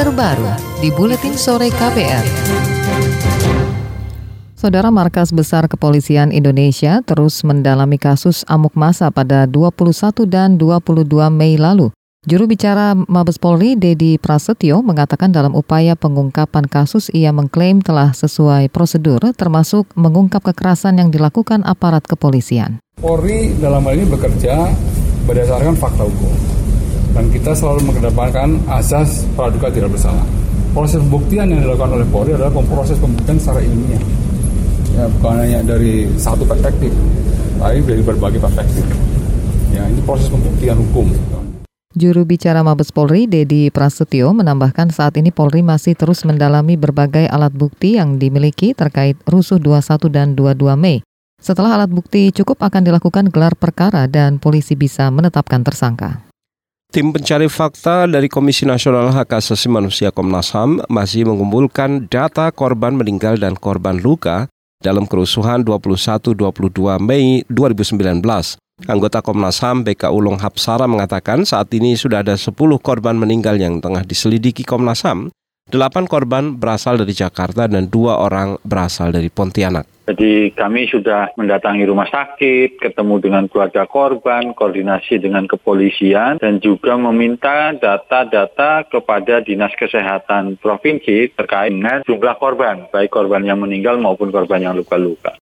terbaru di Buletin Sore KPR. Saudara Markas Besar Kepolisian Indonesia terus mendalami kasus amuk masa pada 21 dan 22 Mei lalu. Juru bicara Mabes Polri, Dedi Prasetyo, mengatakan dalam upaya pengungkapan kasus ia mengklaim telah sesuai prosedur termasuk mengungkap kekerasan yang dilakukan aparat kepolisian. Polri dalam hal ini bekerja berdasarkan fakta hukum. Dan kita selalu mengedepankan asas praduga tidak bersalah. Proses pembuktian yang dilakukan oleh Polri adalah proses pembuktian secara ilmiah. Ya, bukan hanya dari satu perspektif, tapi dari berbagai perspektif. Ya, ini proses pembuktian hukum. Juru bicara Mabes Polri, Dedi Prasetyo, menambahkan saat ini Polri masih terus mendalami berbagai alat bukti yang dimiliki terkait rusuh 21 dan 22 Mei. Setelah alat bukti cukup akan dilakukan gelar perkara dan polisi bisa menetapkan tersangka. Tim pencari fakta dari Komisi Nasional Hak Asasi Manusia Komnas HAM masih mengumpulkan data korban meninggal dan korban luka dalam kerusuhan 21-22 Mei 2019. Anggota Komnas HAM BK Ulung Hapsara mengatakan saat ini sudah ada 10 korban meninggal yang tengah diselidiki Komnas HAM. Delapan korban berasal dari Jakarta dan dua orang berasal dari Pontianak. Jadi kami sudah mendatangi rumah sakit, ketemu dengan keluarga korban, koordinasi dengan kepolisian, dan juga meminta data-data kepada Dinas Kesehatan Provinsi terkait dengan jumlah korban, baik korban yang meninggal maupun korban yang luka-luka.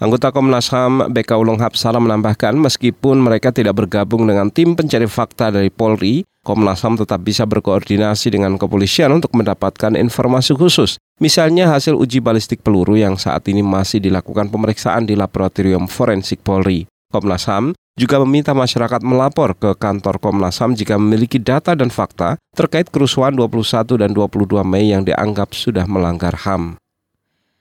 Anggota Komnas HAM BK Ulung Hapsara menambahkan meskipun mereka tidak bergabung dengan tim pencari fakta dari Polri, Komnas HAM tetap bisa berkoordinasi dengan kepolisian untuk mendapatkan informasi khusus. Misalnya hasil uji balistik peluru yang saat ini masih dilakukan pemeriksaan di Laboratorium Forensik Polri. Komnas HAM juga meminta masyarakat melapor ke kantor Komnas HAM jika memiliki data dan fakta terkait kerusuhan 21 dan 22 Mei yang dianggap sudah melanggar HAM.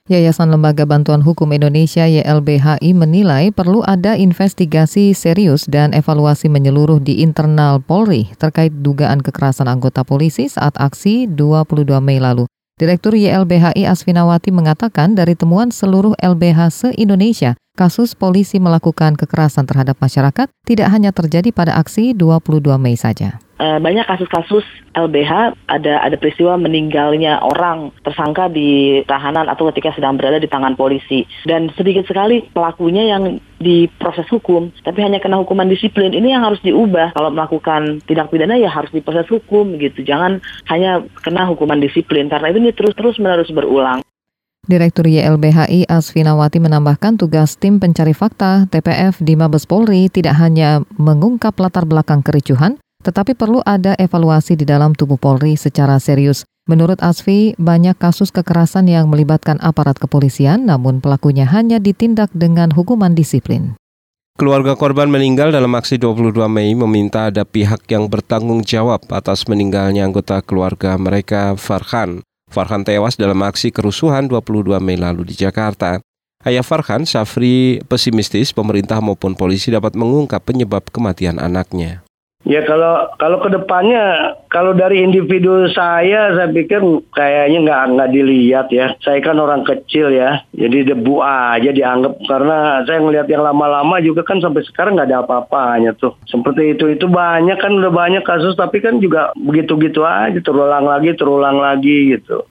Yayasan Lembaga Bantuan Hukum Indonesia YLBHI menilai perlu ada investigasi serius dan evaluasi menyeluruh di internal Polri terkait dugaan kekerasan anggota polisi saat aksi 22 Mei lalu. Direktur YLBHI Asfinawati mengatakan dari temuan seluruh LBH se-Indonesia, kasus polisi melakukan kekerasan terhadap masyarakat tidak hanya terjadi pada aksi 22 Mei saja. Eh, banyak kasus-kasus LBH ada ada peristiwa meninggalnya orang tersangka di tahanan atau ketika sedang berada di tangan polisi. Dan sedikit sekali pelakunya yang diproses hukum tapi hanya kena hukuman disiplin. Ini yang harus diubah. Kalau melakukan tindak pidana ya harus diproses hukum gitu. Jangan hanya kena hukuman disiplin karena ini terus-terus menerus berulang Direktur YLBHI Asfinawati menambahkan tugas tim pencari fakta TPF di Mabes Polri tidak hanya mengungkap latar belakang kericuhan, tetapi perlu ada evaluasi di dalam tubuh Polri secara serius. Menurut Asfi, banyak kasus kekerasan yang melibatkan aparat kepolisian, namun pelakunya hanya ditindak dengan hukuman disiplin. Keluarga korban meninggal dalam aksi 22 Mei meminta ada pihak yang bertanggung jawab atas meninggalnya anggota keluarga mereka, Farhan. Farhan tewas dalam aksi kerusuhan 22 Mei lalu di Jakarta. Ayah Farhan, Safri, pesimistis pemerintah maupun polisi dapat mengungkap penyebab kematian anaknya. Ya kalau kalau ke depannya kalau dari individu saya saya pikir kayaknya nggak nggak dilihat ya. Saya kan orang kecil ya, jadi debu aja dianggap karena saya ngelihat yang lama-lama juga kan sampai sekarang nggak ada apa-apanya tuh. Seperti itu itu banyak kan udah banyak kasus tapi kan juga begitu-gitu aja terulang lagi terulang lagi gitu.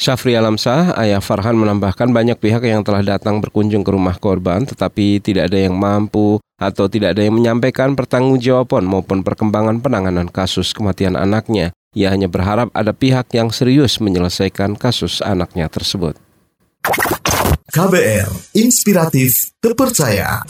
Syafri Alamsah, ayah Farhan menambahkan banyak pihak yang telah datang berkunjung ke rumah korban tetapi tidak ada yang mampu atau tidak ada yang menyampaikan pertanggungjawaban maupun perkembangan penanganan kasus kematian anaknya. Ia hanya berharap ada pihak yang serius menyelesaikan kasus anaknya tersebut. KBR, inspiratif, terpercaya.